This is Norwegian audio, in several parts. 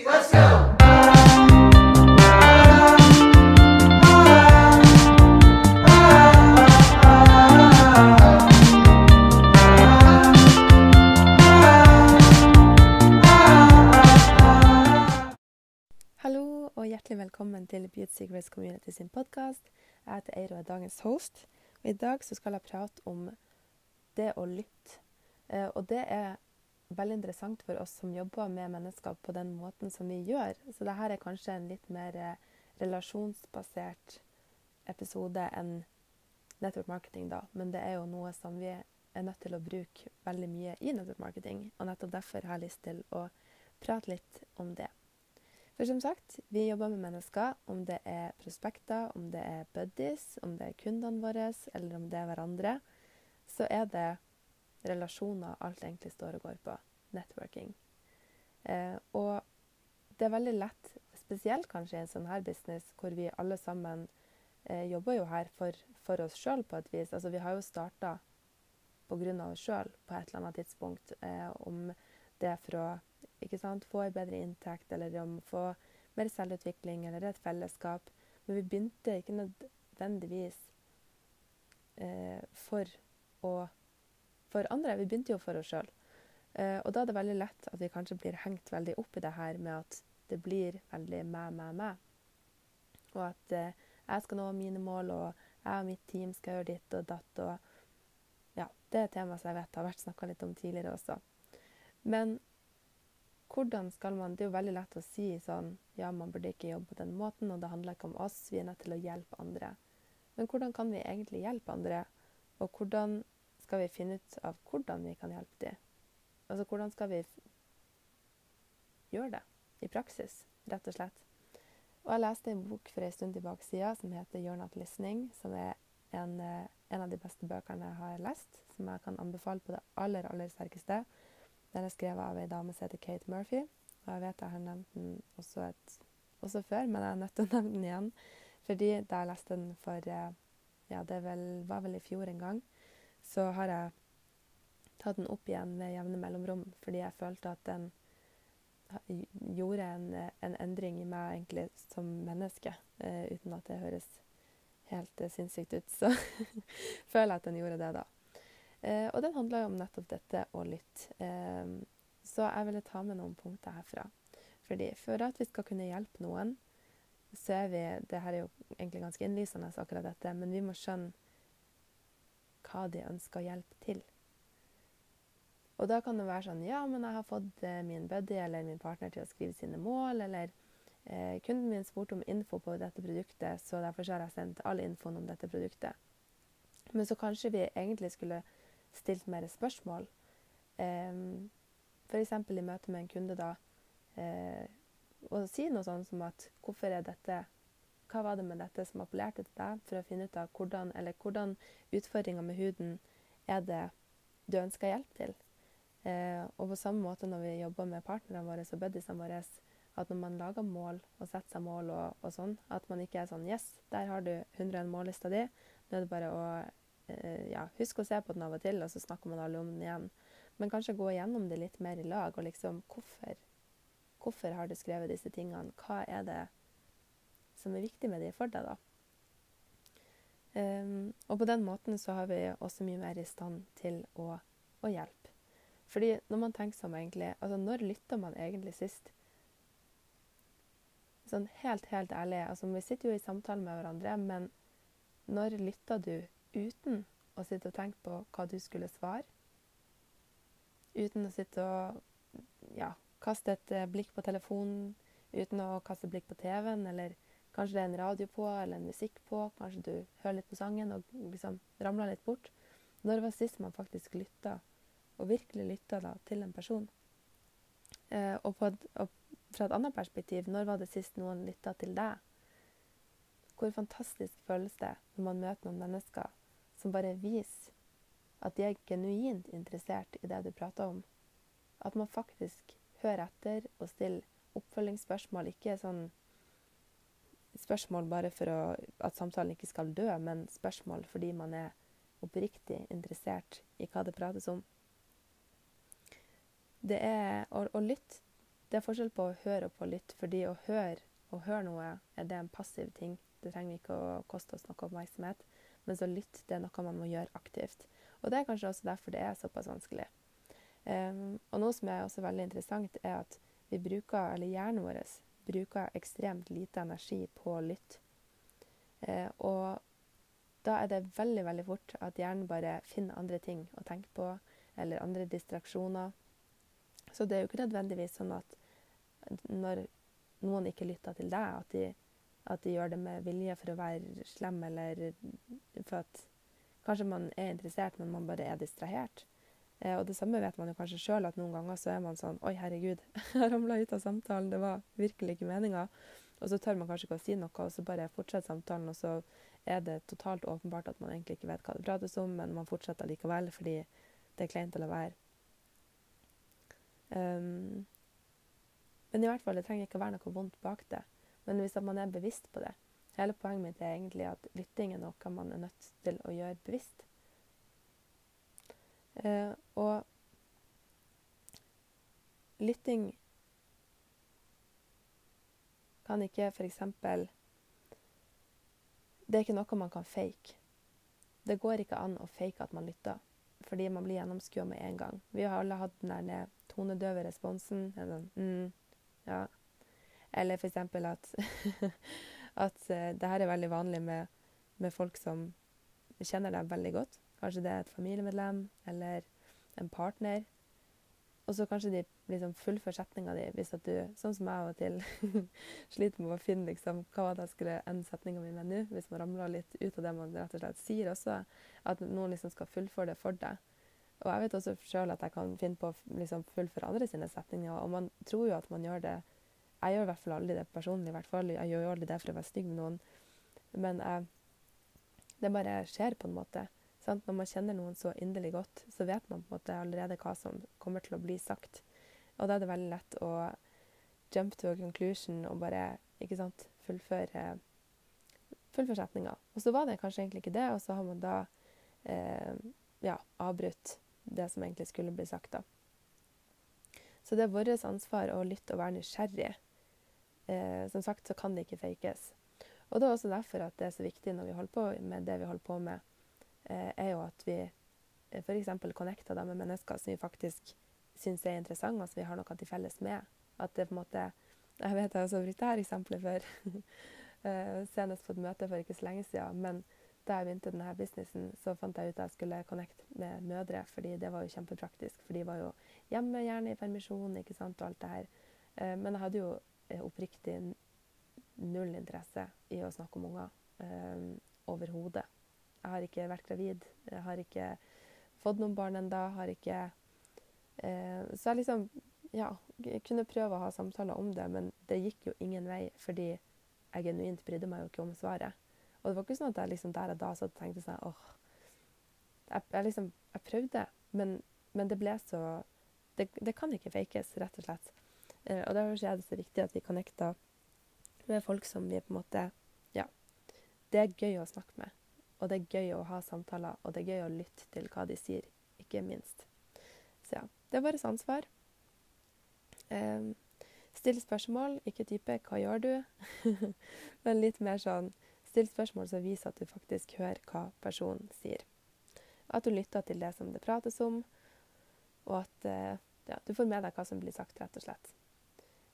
let's go! Hallo og hjertelig velkommen til Beauty Secrets Community sin podkast. Jeg heter Eiro og er dagens host. Og I dag skal jeg prate om det å lytte. Eh, og det er veldig interessant for oss som jobber med mennesker på den måten som vi gjør. Så dette er kanskje en litt mer eh, relasjonsbasert episode enn network marketing, da. Men det er jo noe som vi er nødt til å bruke veldig mye i network marketing. Og nettopp derfor har jeg lyst til å prate litt om det. For som sagt, vi jobber med mennesker, om det er prospekter, om det er buddies, om det er kundene våre, eller om det er hverandre, så er det relasjoner alt egentlig står og går på. Networking. Eh, og det er veldig lett, spesielt kanskje i en sånn her business, hvor vi alle sammen eh, jobber jo her for, for oss sjøl på et vis. Altså vi har jo starta pga. oss sjøl på et eller annet tidspunkt. Eh, om det er for å ikke sant? Få en bedre inntekt, eller om å få mer selvutvikling eller et fellesskap. Men vi begynte ikke nødvendigvis eh, for å for andre. Vi begynte jo for oss sjøl. Eh, og da er det veldig lett at vi kanskje blir hengt veldig opp i det her med at det blir veldig meg, meg, meg. Og at eh, jeg skal nå mine mål, og jeg og mitt team skal gjøre ditt og datt. Og ja, det er et tema som jeg vet har vært snakka litt om tidligere også. Men hvordan skal man Det er jo veldig lett å si sånn Ja, man burde ikke jobbe på den måten, og det handler ikke om oss. Vi er nødt til å hjelpe andre. Men hvordan kan vi egentlig hjelpe andre? Og hvordan skal vi finne ut av hvordan vi kan hjelpe dem? Altså hvordan skal vi gjøre det i praksis, rett og slett? Og jeg leste en bok for en stund tilbake siden som heter 'You're Not Listening', som er en, en av de beste bøkene jeg har lest, som jeg kan anbefale på det aller, aller sterkeste. Den er skrevet av ei dame som heter Kate Murphy. Og jeg vet jeg har nevnt den også, et, også før, men jeg er nødt til å nevne den igjen. Fordi da jeg leste den for Ja, det vel, var vel i fjor en gang, så har jeg tatt den opp igjen med jevne mellomrom fordi jeg følte at den gjorde en, en endring i meg egentlig som menneske, eh, uten at det høres helt eh, sinnssykt ut. Så føler jeg at den gjorde det, da. Eh, og den handler jo om nettopp dette å lytte. Eh, så jeg ville ta med noen punkter herfra. Fordi for at vi skal kunne hjelpe noen, så er vi Det her er jo egentlig ganske innlysende, akkurat dette, men vi må skjønne hva de ønsker hjelp til. Og da kan det være sånn Ja, men jeg har fått eh, min buddy eller min partner til å skrive sine mål, eller eh, kunden min spurte om info på dette produktet, så derfor har jeg sendt all infoen om dette produktet. Men så kanskje vi egentlig skulle stilt mer spørsmål. Eh, F.eks. i møte med en kunde, da. Eh, og si noe sånn som at hvorfor er dette Hva var det med dette som appellerte til deg? For å finne ut av hvordan, eller hvordan utfordringer med huden er det du ønsker hjelp til. Eh, og på samme måte når vi jobber med partnerne våre og buddiesene våre, at når man lager mål og setter seg mål og, og, sånn, at man ikke er sånn Yes, der har du 101 mållista di. Nå er det bare å eh, ja, huske å se på den av og til, og så snakker man alle om den igjen. Men kanskje gå gjennom det litt mer i lag, og liksom hvorfor, hvorfor har du skrevet disse tingene? Hva er det som er viktig med de for deg, da? Um, og på den måten så har vi også mye mer i stand til å, å hjelpe. Fordi når man tenker som egentlig Altså, når lytter man egentlig sist? Sånn helt, helt ærlig. Altså, vi sitter jo i samtale med hverandre, men når lytter du uten å sitte og tenke på hva du skulle svare? Uten å sitte og ja, kaste et blikk på telefonen, uten å kaste blikk på TV-en, eller kanskje det er en radio på eller en musikk på, kanskje du hører litt på sangen og liksom ramler litt bort. Når var sist man faktisk lytta, og virkelig lytta da, til en person? Eh, og, et, og, fra et annet perspektiv, når var det sist noen lytta til deg? Hvor fantastisk føles det når man møter noen mennesker som bare viser at de er genuint interessert i det du prater om. At man faktisk hører etter og stiller oppfølgingsspørsmål. Ikke sånn spørsmål bare for å, at samtalen ikke skal dø, men spørsmål fordi man er oppriktig interessert i hva det prates om. Det er å, å lytte det er forskjell på å høre og på å lytte, fordi å høre, å høre noe er det en passiv ting. Det trenger ikke å koste oss noe oppmerksomhet. Mens å lytte det er noe man må gjøre aktivt. Og det er kanskje også derfor det er såpass vanskelig. Um, og noe som er også veldig interessant, er at vi bruker, eller hjernen vår bruker ekstremt lite energi på å lytte. Uh, og da er det veldig veldig fort at hjernen bare finner andre ting å tenke på, eller andre distraksjoner. Så det er jo ikke nødvendigvis sånn at når noen ikke lytter til deg, at de, at de gjør det med vilje for å være slem, eller for at kanskje man er interessert, men man bare er distrahert. Eh, og det samme vet man jo kanskje sjøl, at noen ganger så er man sånn Oi, herregud, jeg ramla ut av samtalen, det var virkelig ikke meninga. Og så tør man kanskje ikke å si noe, og så bare fortsetter samtalen, og så er det totalt åpenbart at man egentlig ikke vet hva det prates om, men man fortsetter likevel fordi det er kleint å la være. Um, men i hvert fall, det trenger ikke å være noe vondt bak det. Men hvis man er bevisst på det Hele poenget mitt er egentlig at lytting er noe man er nødt til å gjøre bevisst. Uh, og lytting kan ikke f.eks. Det er ikke noe man kan fake. Det går ikke an å fake at man lytter, fordi man blir gjennomskua med en gang. Vi har alle hatt den der tonedøve responsen. Sånn, mm, ja. Eller f.eks. at, at uh, det her er veldig vanlig med, med, folk som kjenner deg veldig godt. Kanskje det er et familiemedlem eller en partner. Og så kanskje de liksom fullfører setninga di hvis at du, sånn som jeg av og til, sliter med å finne liksom, hva jeg skulle ende setninga mi med nå, hvis man ramler litt ut av det man rett og slett sier også, at noen liksom skal fullføre det for deg. Og jeg vet også sjøl at jeg kan finne på å liksom, fullføre andre sine setninger, og man tror jo at man gjør det Jeg gjør i hvert fall aldri det personlig, i hvert fall. Jeg gjør jo aldri det for å være stygg med noen, men jeg, det bare skjer på en måte. Sant? Når man kjenner noen så inderlig godt, så vet man på en måte allerede hva som kommer til å bli sagt. Og da er det veldig lett å jump to a conclusion og bare ikke sant, fullføre, fullføre setninga. Og så var det kanskje egentlig ikke det, og så har man da eh, ja, avbrutt det som egentlig skulle bli sagt. da. Så det er vårt ansvar å lytte og være nysgjerrig. Eh, som sagt så kan det ikke fakes. Og det er også derfor at det er så viktig når vi holder på med det vi holder på med, er jo at vi eh, f.eks. connecter med mennesker som vi faktisk syns er interessante, og som vi har noe til felles med. At det på en måte Jeg vet jeg har brukt dette eksempelet før. Eh, senest på et møte for ikke så lenge siden. Men da jeg begynte denne businessen, så fant jeg ut at jeg skulle connecte med mødre, fordi det var jo kjempepraktisk. For de var jo hjemme, gjerne i permisjon, ikke sant, og alt det her. Men jeg hadde jo oppriktig null interesse i å snakke om unger overhodet. Jeg har ikke vært gravid. Jeg har ikke fått noen barn ennå. Har ikke eh, Så jeg liksom Ja, kunne prøve å ha samtaler om det, men det gikk jo ingen vei fordi jeg genuint brydde meg jo ikke om svaret. Og det var ikke sånn at jeg liksom der og da så tenkte sånn åh jeg, jeg, liksom Jeg prøvde, men, men det ble så det, det, kan ikke fakes, rett og slett. Eh, og derfor er det så viktig at vi connecter med folk som vi på en måte Ja, det er gøy å snakke med. Og det er gøy å ha samtaler, og det er gøy å lytte til hva de sier, ikke minst. Så ja, det er vårt ansvar. Um, still spørsmål, ikke type 'hva gjør du?' Men litt mer sånn still spørsmål som viser at du faktisk hører hva personen sier. At du lytter til det som det prates om, og at uh, ja, du får med deg hva som blir sagt, rett og slett.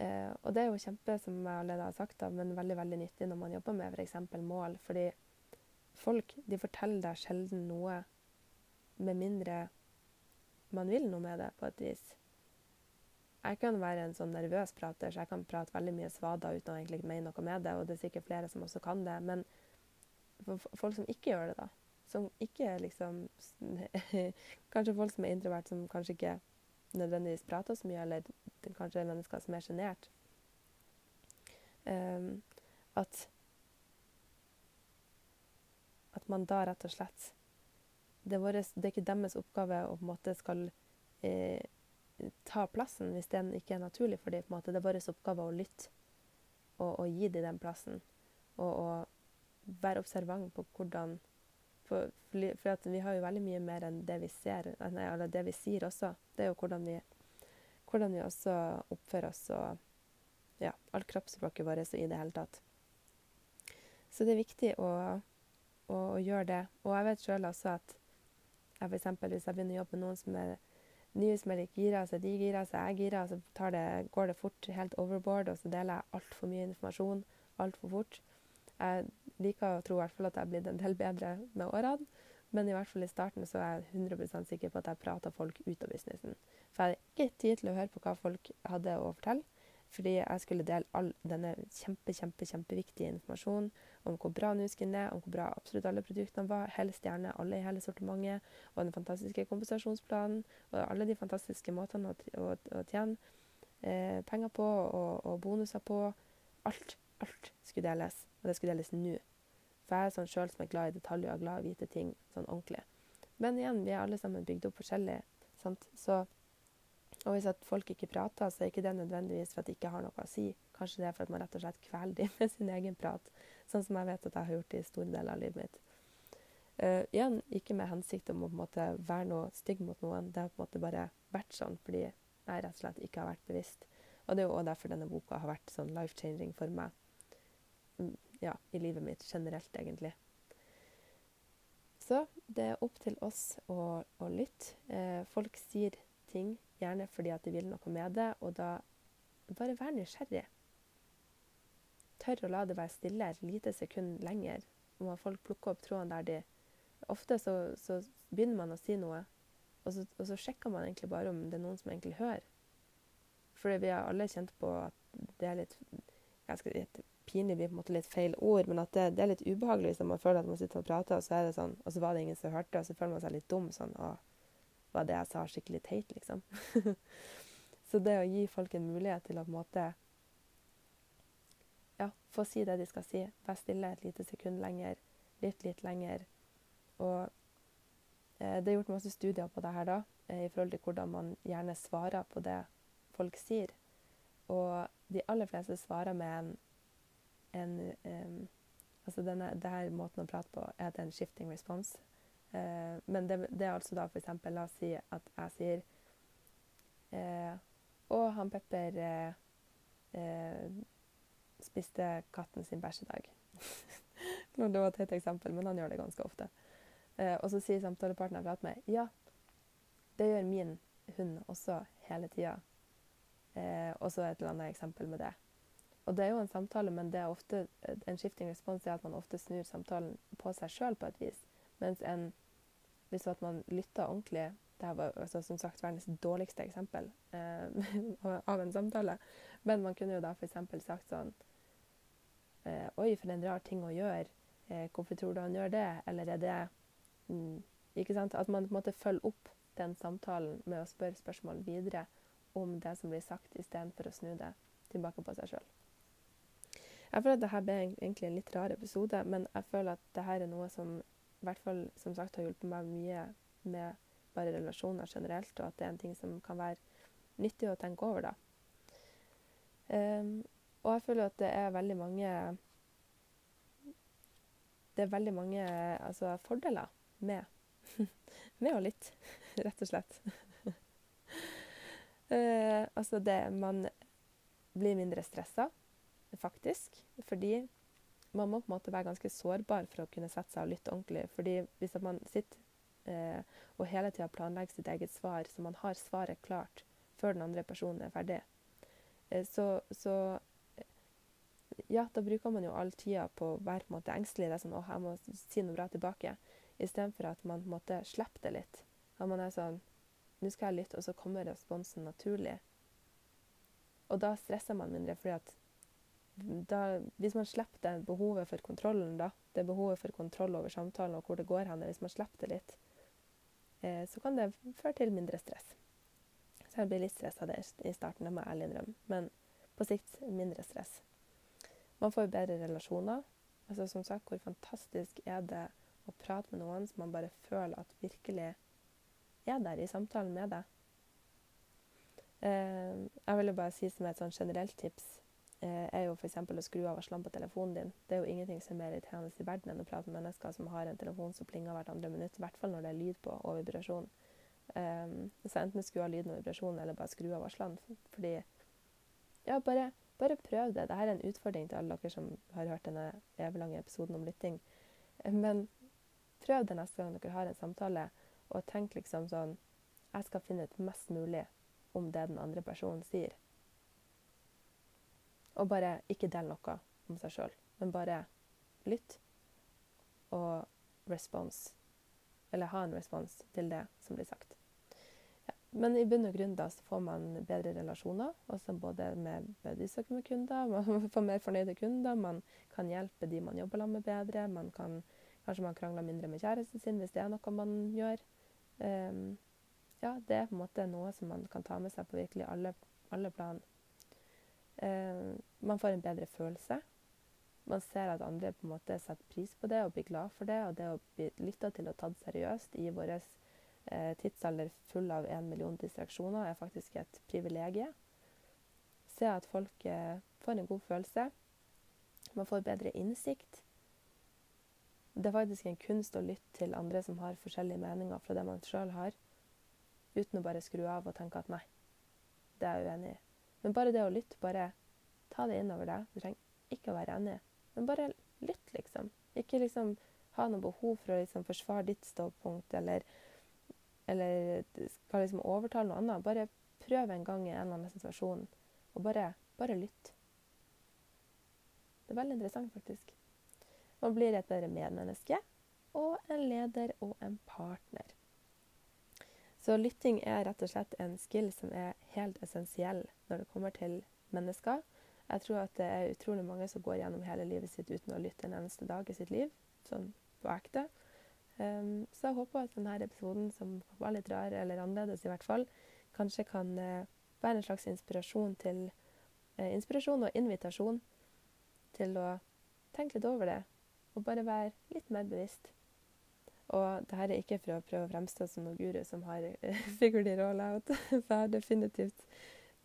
Uh, og det er jo kjempe, som jeg allerede har sagt, da, men veldig veldig nyttig når man jobber med f.eks. mål. fordi folk de forteller deg sjelden noe med mindre man vil noe med det, på et vis. Jeg kan være en sånn nervøs prater, så jeg kan prate veldig mye svada uten å egentlig mene noe med det, og det er sikkert flere som også kan det. Men for folk som ikke gjør det, da, som ikke liksom Kanskje folk som er introvert, som kanskje ikke nødvendigvis prater så mye, eller kanskje mennesker som er sjenert. Um, at man da rett og slett Det er, våres, det er ikke deres oppgave å på en måte skal eh, ta plassen hvis den ikke er naturlig for dem. Det er vår oppgave å lytte og, og gi dem den plassen. Og, og være observant på hvordan For, for vi har jo veldig mye mer enn det vi ser, nei, eller det vi sier også. Det er jo hvordan vi, hvordan vi også oppfører oss og ja, alt kroppsspråket vårt i det hele tatt. Så det er viktig å, å, og gjør det. Og jeg vet sjøl også at jeg eksempel, hvis jeg begynner å jobbe med noen som er nye, som er litt gira, så er de gira, så er jeg gira, så det, går det fort helt overboard, og så deler jeg altfor mye informasjon altfor fort. Jeg liker å tro i hvert fall at jeg har blitt en del bedre med årene. Men i hvert fall i starten så er jeg 100% sikker på at jeg prata folk ut av businessen. For jeg hadde ikke tid til å høre på hva folk hadde å fortelle. Fordi jeg skulle dele all denne kjempe, kjempe, kjempeviktige informasjonen om hvor bra Nuskin er, om hvor bra absolutt alle produktene var, helst gjerne alle i hele sortimentet, og den fantastiske kompensasjonsplanen, og alle de fantastiske måtene å tjene eh, penger på, og, og, bonuser på. Alt, alt skulle deles, og det skulle deles nå. For jeg er sånn sjøl som er glad i detaljer og glad i å vite ting sånn ordentlig. Men igjen, vi er alle sammen bygd opp forskjellig. Sant? Så og hvis at folk ikke prater, så er ikke det nødvendigvis for at de ikke har noe å si. Kanskje det er for at man rett og slett kveler dem med sin egen prat, sånn som jeg vet at jeg har gjort i store deler av livet mitt. Uh, igjen, ikke med hensikt om å måte være noe stygg mot noen. Det har på en måte bare vært sånn fordi jeg rett og slett ikke har vært bevisst. Og det er jo også derfor denne boka har vært sånn life-changing for meg mm, ja, i livet mitt generelt, egentlig. Så det er opp til oss å, å lytte. Eh, folk sier ting gjerne fordi at de vil noe med det, og da bare vær nysgjerrig. Tør å la det være stille et lite sekund lenger. Om folk plukker opp tråden der de Ofte så, så begynner man å si noe, og så, og så, sjekker man egentlig bare om det er noen som egentlig hører. For vi har alle kjent på at det er litt jeg skal, Pinlig blir på en måte litt feil ord, men at det, det er litt ubehagelig hvis man føler at man sitter og prater, og så er det sånn, og så var det ingen som hørte, og så føler man seg litt dum. sånn, og var det jeg sa, skikkelig teit, liksom. så det å gi folk en mulighet til å på en måte ja, få si det de skal si, være stille et lite sekund lenger, litt, litt lenger. Og eh, det er gjort masse studier på det her da, eh, i forhold til hvordan man gjerne svarer på det folk sier. Og de aller fleste svarer med en, en um, Altså denne, denne måten å prate på er det en shifting response. Eh, men det, det, er altså da f.eks. La oss si at jeg sier eh, Å, han Pepper eh, eh spiste katten sin bæsjedag. det var et teit eksempel, men han gjør det ganske ofte. Eh, og så sier samtalepartneren jeg prater med, ja, det gjør min hund også hele tida. Eh, og så et eller annet eksempel med det. Og det er jo en samtale, men det er ofte en skifting respons er at man ofte snur samtalen på seg sjøl på et vis. Mens en, hvis man lytter ordentlig Dette var altså, som sagt verdens dårligste eksempel eh, av en samtale. Men man kunne jo da f.eks. sagt sånn eh, Oi, for en rar ting å gjøre. Eh, hvorfor tror du han gjør det? Eller er det mm, Ikke sant? At man på en måte følger opp den samtalen med å spørre spørsmål videre om det som blir sagt, istedenfor å snu det tilbake på seg sjøl. Jeg føler at dette ble egentlig en litt rar episode, men jeg føler at dette er noe som i hvert fall som sagt har hjulpet meg mye med bare relasjoner generelt, og at det er en ting som kan være nyttig å tenke over, da. Um, og jeg føler at det er veldig mange Det er veldig mange altså, fordeler med, med å lytte, rett og slett. uh, altså det Man blir mindre stressa, faktisk, fordi man må på en måte være ganske sårbar for å kunne sette seg og lytte ordentlig. fordi hvis man sitter eh, og hele tida planlegger sitt eget svar, så man har svaret klart før den andre personen er ferdig, eh, så, så, Ja, da bruker man jo all tida på å være på en måte engstelig. Det er sånn 'Å, jeg må si noe bra tilbake.' Istedenfor at man på en måte slipper det litt. At man er sånn 'Nå skal jeg lytte', og så kommer responsen naturlig. Og da stresser man mindre, fordi at da, hvis man slipper det behovet for kontrollen, da, det behovet for kontroll over samtalen og hvor det går hen, hvis man slipper det litt, eh, så kan det føre til mindre stress. Så jeg blir litt stressa i starten, det må jeg ærlig innrømme, men på sikt mindre stress. Man får bedre relasjoner. Altså Som sagt, hvor fantastisk er det å prate med noen som man bare føler at virkelig er der i samtalen med deg. Eh, jeg vil bare si som et sånn generelt tips er jo f.eks. å skru av varslene på telefonen din. Det er jo ingenting som er mer irriterende i verden enn å prate med mennesker som har en telefon som plinger hvert andre minutt. I hvert fall når det er lyd på og vibrasjon. Um, så enten skru av lyden og vibrasjonen, eller bare skru av varslene. Fordi Ja, bare, bare prøv det. Dette er en utfordring til alle dere som har hørt denne eviglange episoden om lytting. Men prøv det neste gang dere har en samtale, og tenk liksom sånn Jeg skal finne ut mest mulig om det den andre personen sier. Og bare ikke del noe om seg sjøl, men bare lytt og respons. Eller ha en respons til det som blir sagt. Ja. Men i bunn og grunn da så får man bedre relasjoner, også både med buddies og med kunder. Man får mer fornøyde kunder, man kan hjelpe de man jobber sammen med bedre. Man kan, kanskje man krangler mindre med kjæresten sin hvis det er noe man gjør. Um, ja, det er på en måte noe som man kan ta med seg på virkelig alle, alle plan. Uh, man får en bedre følelse man ser at andre på en måte setter pris på det og blir glad for det. Og det å bli lytta til og tatt seriøst i vår eh, tidsalder full av en million distraksjoner er faktisk et privilegium. Se at folk eh, får en god følelse. Man får bedre innsikt. Det er faktisk en kunst å lytte til andre som har forskjellige meninger fra det man sjøl har, uten å bare skru av og tenke at nei, det er jeg uenig i. Men bare det å lytte, bare ta det innover deg. Du trenger ikke å være enig. Men bare lytt, liksom. Ikke liksom ha noe behov for å liksom forsvare ditt ståpunkt eller, eller skal liksom overtale noe annet. Bare prøv en gang i en eller annen situasjon, og bare, bare lytt. Det er veldig interessant, faktisk. Man blir et bedre medmenneske og en leder og en partner. Så lytting er rett og slett en skill som er helt essensiell når det kommer til mennesker. Jeg tror at det er utrolig mange som går gjennom hele livet sitt uten å lytte en eneste dag i sitt liv, sånn på ekte. Um, så jeg håper at denne episoden, som var litt rar, eller annerledes i hvert fall, kanskje kan uh, være en slags inspirasjon til uh, Inspirasjon og invitasjon til å tenke litt over det, og bare være litt mer bevisst. Og det her er ikke for å prøve å fremstå som noen guru som har figured it all out, for jeg har definitivt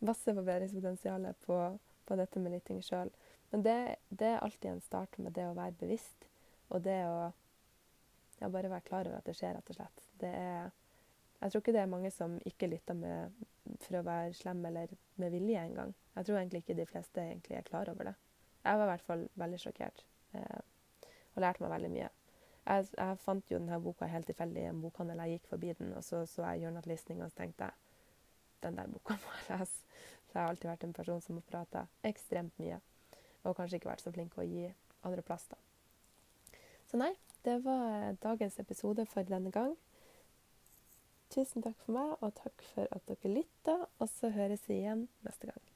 masse forbedringspotensial på på dette med lytting sjøl. Men det, det, er alltid en start med det å være bevisst, og det å ja, bare være klar over at det skjer, rett og slett. Det er, jeg tror ikke det er mange som ikke lytter med, for å være slem eller med vilje engang. Jeg tror egentlig ikke de fleste er klar over det. Jeg var i hvert fall veldig sjokkert eh, og lærte meg veldig mye. Jeg, jeg, fant jo denne boka helt tilfeldig i en bokhandel. Jeg gikk forbi den, og så så jeg Journal Listening, og så tenkte jeg den der boka må jeg lese. Så jeg har alltid vært en person som har prata ekstremt mye. Og kanskje ikke vært så flink til å gi andre plass, da. Så nei, det var dagens episode for denne gang. Tusen takk for meg, og takk for at dere lytta. Og så høres vi igjen neste gang.